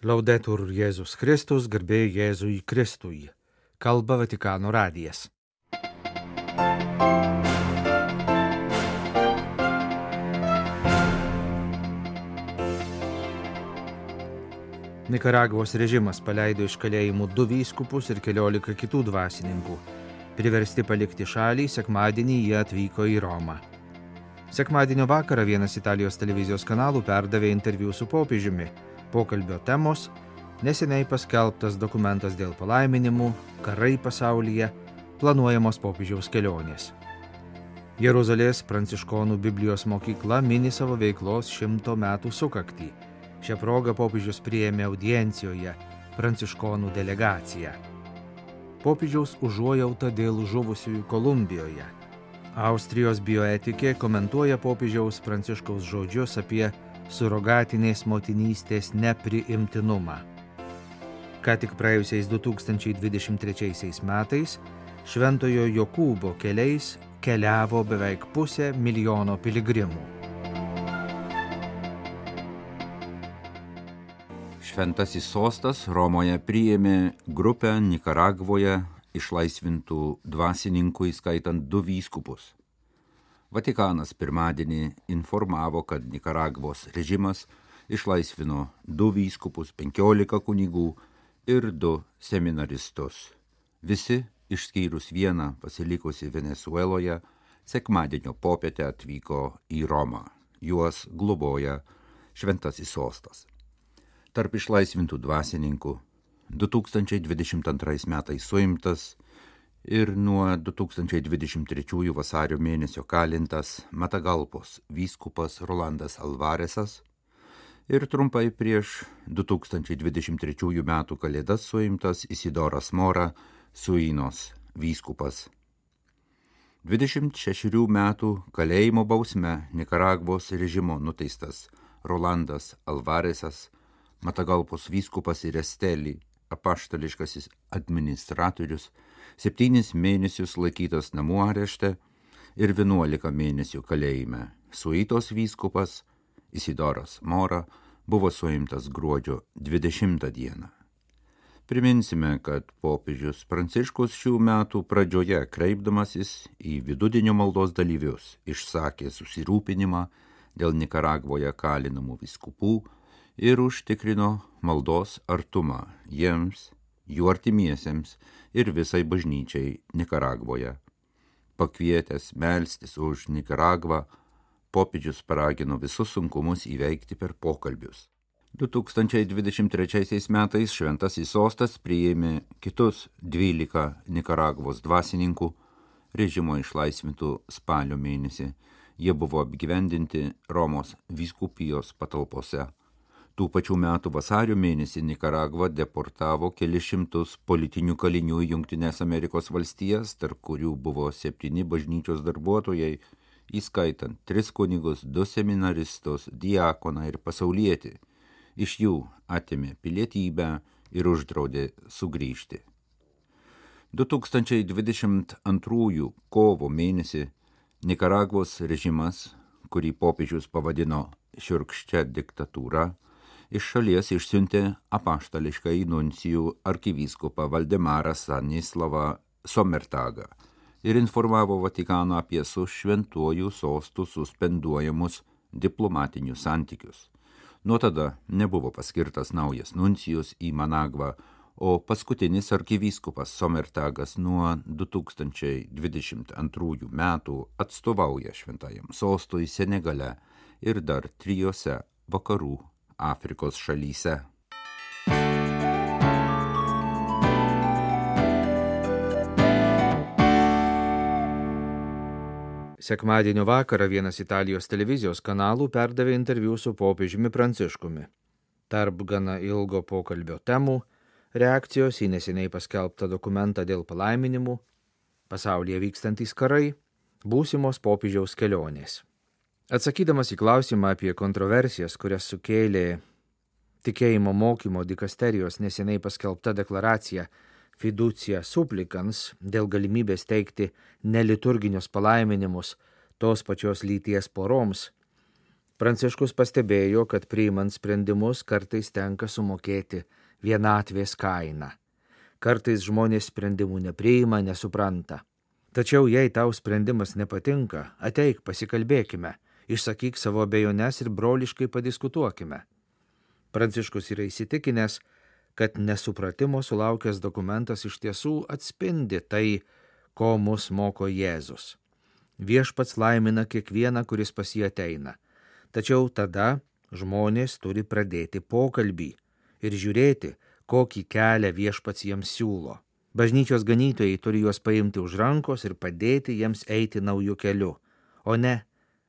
Laudetur Jėzus Kristus, garbė Jėzui Kristui. Kalba Vatikano radijas. Nikaragvos režimas paleido iš kalėjimų du vyskupus ir keliolika kitų dvasininkų. Priversti palikti šalį, sekmadienį jie atvyko į Romą. Sekmadienio vakarą vienas Italijos televizijos kanalų perdavė interviu su popiežiumi. Pokalbio temos - neseniai paskelbtas dokumentas dėl palaiminimų, karai pasaulyje, planuojamos popiežiaus kelionės. Jeruzalės pranciškonų Biblijos mokykla mini savo veiklos šimto metų sukaktį. Šią progą popiežius priėmė audiencijoje pranciškonų delegaciją. Popiežiaus užuojauta dėl žuvusiųjų Kolumbijoje. Austrijos bioetikė komentuoja popiežiaus pranciškaus žodžius apie surogatinės motinystės nepriimtinumą. Ką tik praėjusiais 2023 metais Šventojo Jokūbo keliais keliavo beveik pusę milijono piligrimų. Šventasis sostas Romoje priėmė grupę Nikaragvoje išlaisvintų dvasininkų, įskaitant du vyskupus. Vatikanas pirmadienį informavo, kad Nikaragvos režimas išlaisvino du vyskupus, penkiolika kunigų ir du seminaristus. Visi, išskyrus vieną pasilikusi Venezueloje, sekmadienio popietę atvyko į Romą. Juos globoja Šventasis sostas tarp išlaisvintų dvasininkų 2022 metais suimtas ir nuo 2023 vasario mėnesio kalintas Matagalpos vyskupas Rolandas Alvaresas ir trumpai prieš 2023 metų kalėdas suimtas Isidoras Mora Suinos vyskupas. 26 metų kalėjimo bausme Nikaragvos režimo nuteistas Rolandas Alvaresas Matagalpos vyskupas ir Estelį, apaštališkasis administratorius, septynis mėnesius laikytas namų arešte ir vienuolika mėnesių kalėjime. Suitos vyskupas Isidoras Mora buvo suimtas gruodžio 20 dieną. Priminsime, kad popiežius Pranciškus šių metų pradžioje kreipdamasis į vidudienio maldos dalyvius išsakė susirūpinimą dėl Nikaragvoje kalinamų viskupų, ir užtikrino maldos artumą jiems, jų artimiesiems ir visai bažnyčiai Nikaragvoje. Pakvietęs melstis už Nikaragvą, popiežius paragino visus sunkumus įveikti per pokalbius. 2023 metais Šventasis sostas priėmė kitus 12 Nikaragvos dvasininkų, režimo išlaisvintų spalio mėnesį. Jie buvo apgyvendinti Romos vyskupijos patalpose. Tų pačių metų vasario mėnesį Nikaragva deportavo kelius šimtus politinių kalinių į Junktinės Amerikos valstijas, tarp kurių buvo septyni bažnyčios darbuotojai, įskaitant tris kunigus, du seminaristus, diakoną ir pasaulietį. Iš jų atėmė pilietybę ir uždraudė sugrįžti. 2022 kovo mėnesį Nikaragvos režimas, kurį popiežius pavadino šiurkščia diktatūra, iš šalies išsiuntė apaštališką įnuncijų arkivyskupą Valdemarą Stanislavą Somertagą ir informavo Vatikaną apie su šventuoju sostu suspenduojamus diplomatinius santykius. Nuo tada nebuvo paskirtas naujas nuncijus į Managvą, o paskutinis arkivyskupas Somertagas nuo 2022 metų atstovauja šventajam sostui Senegale ir dar trijose vakarų Afrikos šalyse. Sekmadienio vakarą vienas Italijos televizijos kanalų perdavė interviu su popiežiumi Pranciškumi. Tarp gana ilgo pokalbio temų - reakcijos į neseniai paskelbtą dokumentą dėl palaiminimų, pasaulyje vykstantys karai, būsimos popiežiaus kelionės. Atsakydamas į klausimą apie kontroversijas, kurias sukėlė tikėjimo mokymo dikasterijos neseniai paskelbta deklaracija fiducija supplicans dėl galimybės teikti neliturginius palaiminimus tos pačios lyties poroms, Pranciškus pastebėjo, kad priimant sprendimus kartais tenka sumokėti vienatvės kainą. Kartais žmonės sprendimų nepriima, nesupranta. Tačiau jei tau sprendimas nepatinka, ateik, pasikalbėkime, išsakyk savo abejones ir broliškai padiskutuokime. Pranciškus yra įsitikinęs, kad nesupratimo sulaukęs dokumentas iš tiesų atspindi tai, ko mus moko Jėzus. Viešpats laimina kiekvieną, kuris pas jį ateina. Tačiau tada žmonės turi pradėti pokalbį ir žiūrėti, kokį kelią viešpats jiems siūlo. Bažnyčios ganytojai turi juos paimti už rankos ir padėti jiems eiti naujų kelių, o ne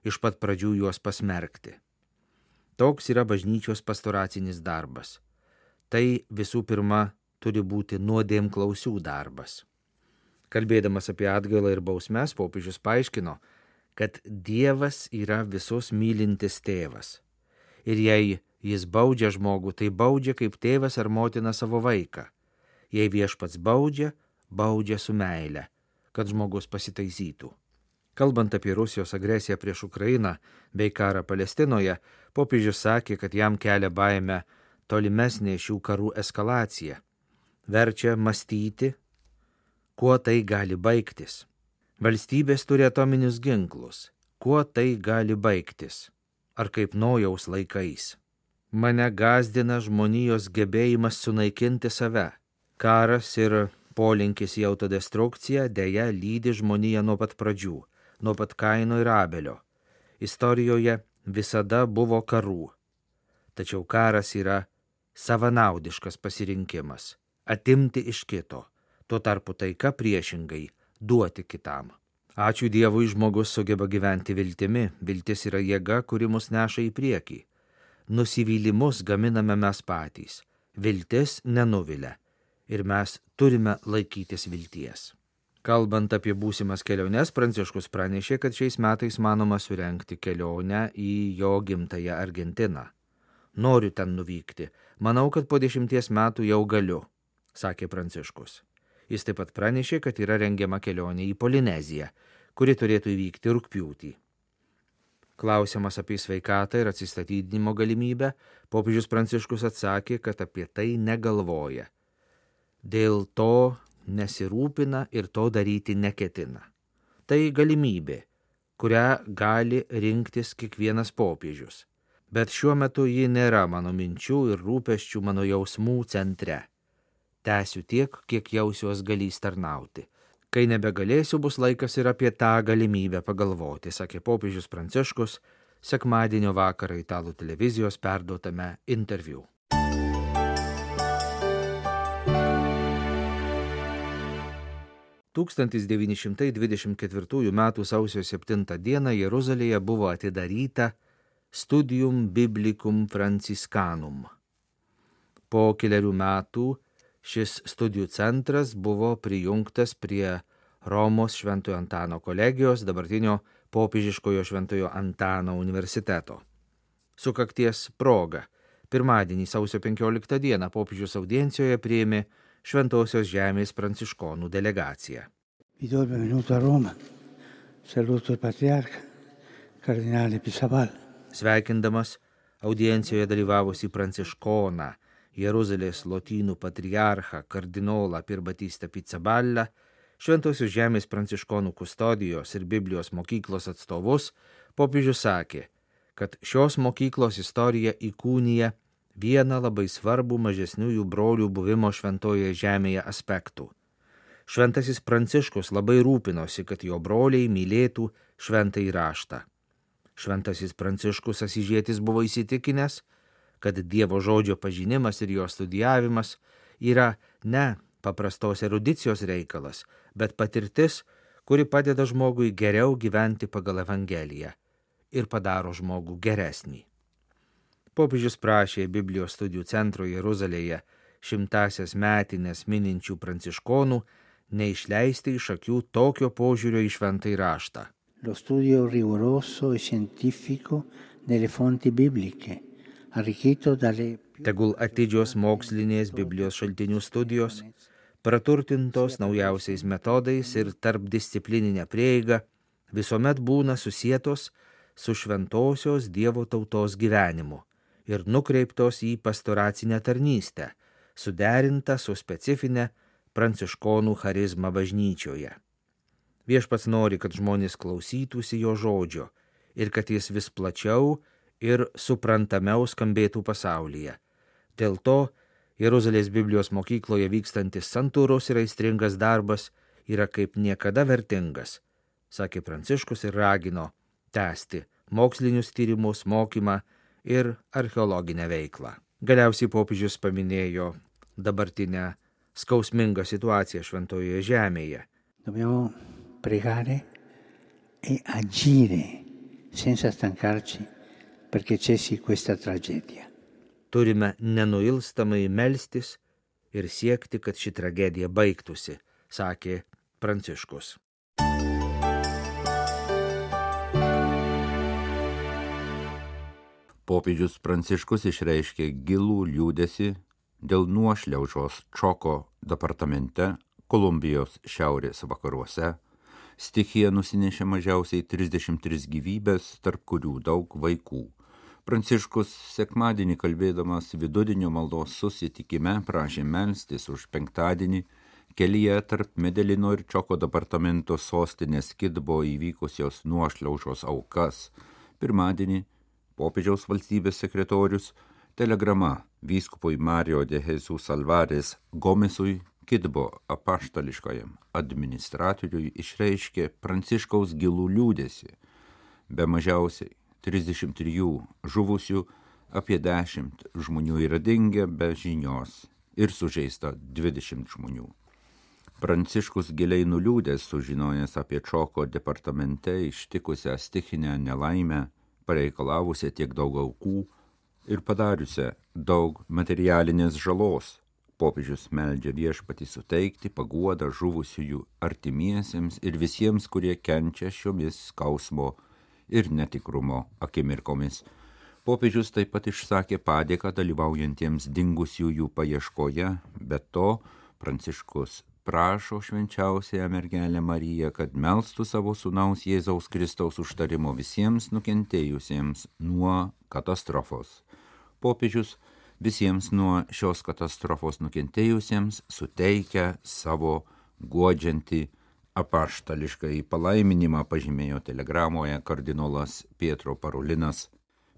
iš pat pradžių juos pasmerkti. Toks yra bažnyčios pastoracinis darbas. Tai visų pirma turi būti nuodėm klausių darbas. Kalbėdamas apie atgailą ir bausmes, popiežius paaiškino, kad Dievas yra visus mylintis tėvas. Ir jei jis baudžia žmogų, tai baudžia kaip tėvas ar motina savo vaiką Jei viešpats baudžia, baudžia su meile, kad žmogus pasitaisytų. Kalbant apie Rusijos agresiją prieš Ukrainą bei karą Palestinoje, popiežius sakė, kad jam kelia baime tolimesnė šių karų eskalacija. Verčia mąstyti, kuo tai gali baigtis. Valstybės turi atominius ginklus. Kuo tai gali baigtis? Ar kaip nojaus laikais? Mane gazdina žmonijos gebėjimas sunaikinti save Karas ir polinkis į autodestrukciją dėja lydi žmoniją nuo pat pradžių, nuo pat Kaino ir Abelio. Istorijoje visada buvo karų. Tačiau karas yra savanaudiškas pasirinkimas - atimti iš kito, tuo tarpu taika priešingai - duoti kitam. Ačiū Dievui žmogus sugeba gyventi viltimi, viltis yra jėga, kuri mus neša į priekį. Nusivylimus gaminame mes patys, viltis nenuvilia ir mes turime laikytis vilties. Kalbant apie būsimas keliones, Pranciškus pranešė, kad šiais metais manoma surenkti kelionę į jo gimtają Argentiną. Noriu ten nuvykti. Manau, kad po dešimties metų jau galiu, sakė Pranciškus. Jis taip pat pranešė, kad yra rengiama kelionė į Polineziją, kuri turėtų įvykti rūpjūtį. Klausimas apie sveikatą ir atsistatydinimo galimybę, popiežius Pranciškus atsakė, kad apie tai negalvoja dėl to nesirūpina ir to daryti neketina. Tai galimybė, kurią gali rinktis kiekvienas popiežius. Bet šiuo metu ji nėra mano minčių ir rūpeščių mano jausmų centre. Tęsiu tiek, kiek jausiuos galys tarnauti. Kai nebegalėsiu, bus laikas ir apie tą galimybę pagalvoti, sakė popiežius Pranciškus sekmadienio vakarą italų televizijos perduotame interviu. 1924 m. sausio 7 d. Jeruzalėje buvo atidaryta Studium Biblicum Franciscanum. Po keliarių metų šis studijų centras buvo prijungtas prie Romos Šventojo Antano kolegijos, dabartinio popiežiškojo Šventojo Antano universiteto. Sukakties proga. Pirmadienį sausio 15 dieną popiežius audiencijoje priėmė Šventosios žemės pranciškonų delegacija. Sveikindamas audiencijoje dalyvavusi pranciškoną, Jeruzalės lotynų patriarchą kardinolą Pirbatystę Pizzaballą, Šventosios žemės pranciškonų kustodijos ir Biblijos mokyklos atstovus, popiežius sakė, kad šios mokyklos istorija įkūnyja vieną labai svarbų mažesniųjų brolių buvimo šventoje žemėje aspektų. Šventasis Pranciškus labai rūpinosi, kad jo broliai mylėtų šventą įraštą. Šventasis Pranciškus Asižėtis buvo įsitikinęs, kad Dievo žodžio pažinimas ir jo studijavimas yra ne paprastos erudicijos reikalas, bet patirtis, kuri padeda žmogui geriau gyventi pagal Evangeliją ir padaro žmogų geresnį. Popiežius prašė Biblijos studijų centro Jeruzalėje šimtasias metinės mininčių pranciškonų neišleisti iš akių tokio požiūrio į šventąjį raštą. Lo studio rigoroso e scientifico delle fonti bibliche, arricchito dalle... Tegul atidžios mokslinės Biblijos šaltinių studijos, praturtintos naujausiais metodais ir tarpdisciplininė prieiga, visuomet būna susijėtos su šventosios Dievo tautos gyvenimu ir nukreiptos į pastoracinę tarnystę, suderinta su specifinė pranciškonų charizma bažnyčioje. Viešpats nori, kad žmonės klausytųsi jo žodžio ir kad jis vis plačiau ir suprantamiau skambėtų pasaulyje. Dėl to Jeruzalės Biblijos mokykloje vykstantis santūros ir aistringas darbas yra kaip niekada vertingas, sakė Pranciškus ir ragino tęsti mokslinius tyrimus, mokymą ir archeologinę veiklą. Galiausiai popiežius paminėjo dabartinę skausmingą situaciją šventojoje žemėje. Dobbiamo pregare e agire senza stancarci perché cessi questa tragedia. Turime nenuilstamai melstis ir siekti, kad ši tragedija baigtųsi, sakė Pranciškus. Popiežius Pranciškus išreiškė gilų liūdėsi dėl nuošliaužos Čoko departamente Kolumbijos šiaurės vakaruose. Stichija nusinešė mažiausiai 33 gyvybės, tarp kurių daug vaikų. Pranciškus sekmadienį kalbėdamas vidudienio maldos susitikime prašė melstis už penktadienį kelyje tarp Medelino ir Čoko departamento sostinės Kidbo įvykusios nuošliaužos aukas. Pirmadienį popiežiaus valstybės sekretorius telegrama vyskupui Mario de Jesus Alvarez Gomesui Kidbo apaštališkajam administratoriui išreiškė Pranciškaus gilų liūdėsi. Be mažiausiai 33 žuvusių, apie 10 žmonių yra dingę be žinios ir sužeista 20 žmonių. Pranciškus giliai nuliūdęs sužinojęs apie Čoko departamente ištikusią stichinę nelaimę, pareikalavusią tiek daug aukų ir padariusią daug materialinės žalos. Popiežius meldžia viešpatį suteikti paguodą žuvusiųjų artimiesiems ir visiems, kurie kenčia šiomis skausmo ir netikrumo akimirkomis. Popiežius taip pat išsakė padėką dalyvaujantiems dingusiųjų paieškoje, bet to Pranciškus prašo švenčiausiąją mergelę Mariją, kad melstų savo sunaus Jėzaus Kristaus užtarimo visiems nukentėjusiems nuo katastrofos. Popiežius visiems nuo šios katastrofos nukentėjusiems suteikia savo guodžiantį apaštališką į palaiminimą pažymėjo telegramoje kardinolas Pietro Parulinas.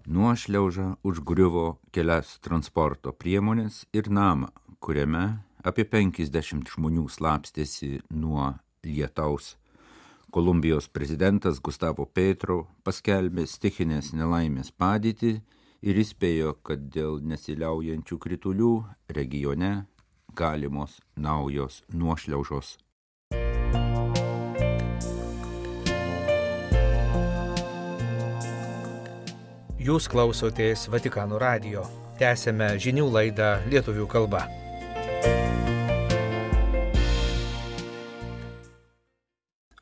Nuošliauža užgriuvo kelias transporto priemonės ir namą, kuriame apie 50 žmonių slapstėsi nuo lietaus. Kolumbijos prezidentas Gustavo Petro paskelbė stichinės nelaimės padėtį ir įspėjo, kad dėl nesiliaujančių kritulių regione galimos naujos nuošliaužos. Jūs klausotės Vatikano radio. Tęsėme žinių laidą lietuvių kalba.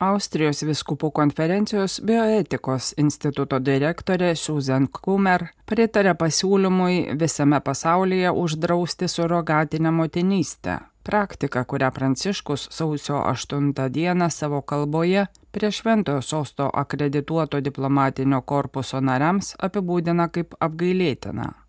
Austrijos viskupų konferencijos bioetikos instituto direktorė Susan Kumer pritarė pasiūlymui visame pasaulyje uždrausti surogatinę motinystę. Praktika, kurią Pranciškus sausio 8 dieną savo kalboje prie Šventojo sosto akredituoto diplomatinio korpuso nariams apibūdina kaip apgailėtina.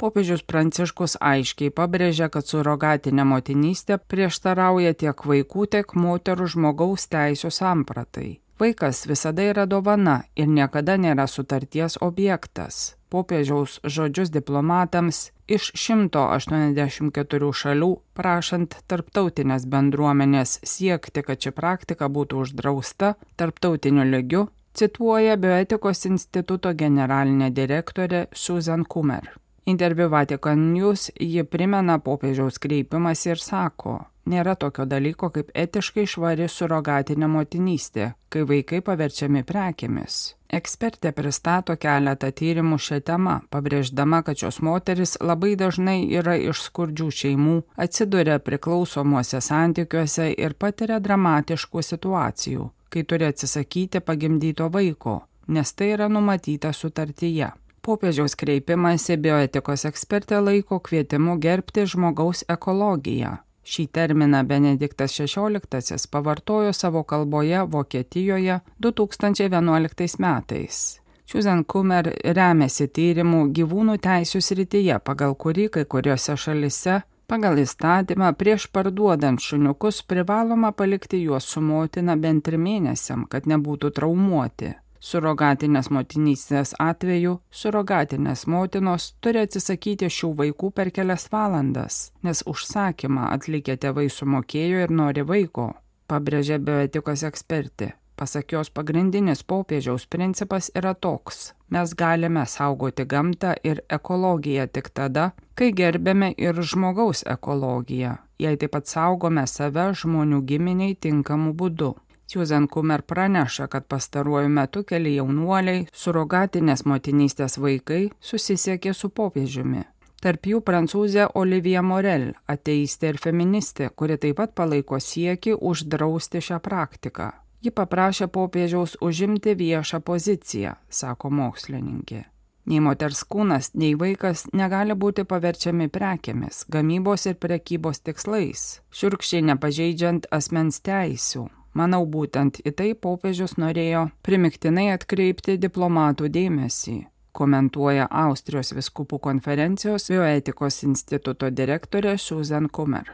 Popiežius Pranciškus aiškiai pabrėžia, kad surogatinė motinystė prieštarauja tiek vaikų, tiek moterų žmogaus teisų sampratai. Vaikas visada yra dovana ir niekada nėra sutarties objektas. Popiežiaus žodžius diplomatams iš 184 šalių prašant tarptautinės bendruomenės siekti, kad ši praktika būtų uždrausta tarptautiniu lygiu, cituoja Bioetikos instituto generalinė direktorė Susan Kumer. Interviu Vatican News ji primena popiežiaus kreipimas ir sako, nėra tokio dalyko kaip etiškai švari surogatinė motinystė, kai vaikai paverčiami prekėmis. Ekspertė pristato keletą tyrimų šią temą, pabrėždama, kad šios moteris labai dažnai yra iš skurdžių šeimų, atsiduria priklausomuose santykiuose ir patiria dramatiškų situacijų, kai turi atsisakyti pagimdyto vaiko, nes tai yra numatyta sutartyje. Popiežiaus kreipimąsi bioetikos ekspertė laiko kvietimu gerbti žmogaus ekologiją. Šį terminą Benediktas XVI pavartojo savo kalboje Vokietijoje 2011 metais. Susan Kumer remiasi tyrimų gyvūnų teisų srityje, pagal kurį kai kuriuose šalise pagal įstatymą prieš parduodant šuniukus privaloma palikti juos su motina bent trim mėnesiam, kad nebūtų traumuoti. Surogatinės motinystės atveju surogatinės motinos turi atsisakyti šių vaikų per kelias valandas, nes užsakymą atlikę tėvai sumokėjo ir nori vaiko, pabrėžė bioetikos ekspertė. Pasak jos pagrindinis popiežiaus principas yra toks. Mes galime saugoti gamtą ir ekologiją tik tada, kai gerbėme ir žmogaus ekologiją, jei taip pat saugome save žmonių giminiai tinkamu būdu. Susan Kumer praneša, kad pastaruoju metu keli jaunuoliai, surogatinės motinystės vaikai susisiekė su popiežiumi. Tarp jų prancūzė Olivija Morel, ateistė ir feministė, kuri taip pat palaiko sieki uždrausti šią praktiką. Ji paprašė popiežiaus užimti viešą poziciją, sako mokslininkė. Nei moters kūnas, nei vaikas negali būti paverčiami prekiamis, gamybos ir prekybos tikslais, širkščiai nepažeidžiant asmens teisių. Manau, būtent į tai popiežius norėjo primiktinai atkreipti diplomatų dėmesį, komentuoja Austrijos viskupų konferencijos bioetikos instituto direktorė Susan Kummer.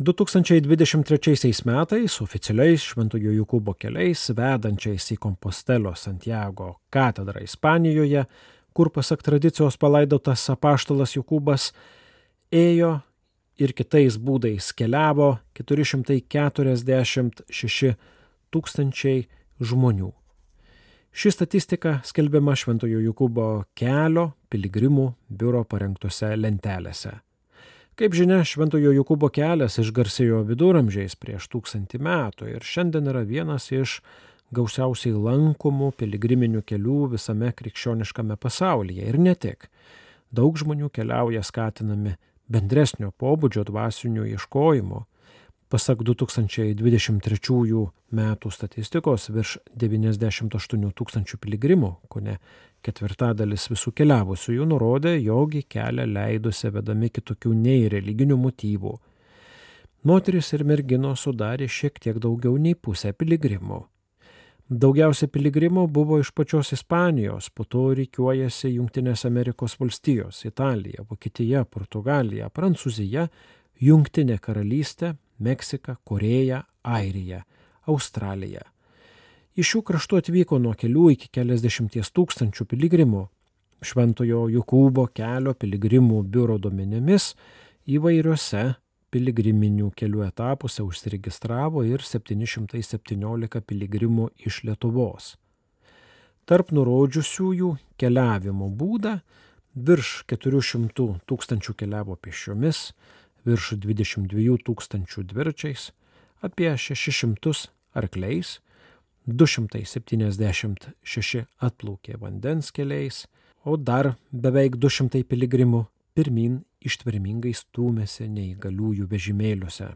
2023 metais oficialiais Šventojo Jokūbo keliais vedančiais į Kompostelio Santiago katedrą Ispanijoje, kur pasak tradicijos palaidotas apaštalas Jokūbas ėjo ir kitais būdais keliavo 446 tūkstančiai žmonių. Ši statistika skelbiama Šventojo Jokūbo kelio piligrimų biuro parengtose lentelėse. Kaip žinia, Šventojo Jokūbo kelias išgarsėjo viduramžiais prieš tūkstantį metų ir šiandien yra vienas iš gausiausiai lankomų piligriminių kelių visame krikščioniškame pasaulyje ir ne tik. Daug žmonių keliauja skatinami bendresnio pobūdžio dvasinių ieškojimo. Pasak 2023 metų statistikos virš 98 tūkstančių piligrimų, ko ne Ketvirtadalis visų keliavusiųjų nurodė, jog į kelią leidosi vedami kitokių nei religinių motyvų. Moteris ir merginos sudarė šiek tiek daugiau nei pusę piligrimų. Daugiausia piligrimų buvo iš pačios Ispanijos, po to reikiuojasi Junktinės Amerikos valstijos, Italija, Vokietija, Portugalija, Prancūzija, Junktinė karalystė, Meksika, Koreja, Airija, Australija. Iš šių kraštų atvyko nuo kelių iki keliasdešimties tūkstančių piligrimų. Šventojo Jokūbo kelio piligrimų biuro duomenimis įvairiuose piligriminių kelių etapuose užsiregistravo ir 717 piligrimų iš Lietuvos. Tarp nurodžiusiųjų keliavimo būdą virš 400 tūkstančių keliavo pešiomis, virš 22 tūkstančių dviračiais, apie 600 arkliais, 276 atplaukė vandens keliais, o dar beveik 200 piligrimų pirmin ištvermingai stūmėsi neįgaliųjų vežimėliuose.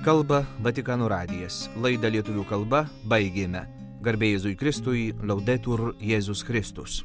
Kalba Vatikano radijas. Laidą lietuvių kalba baigėme. Garbėjai Jėzui Kristui, laudetur Jėzus Kristus.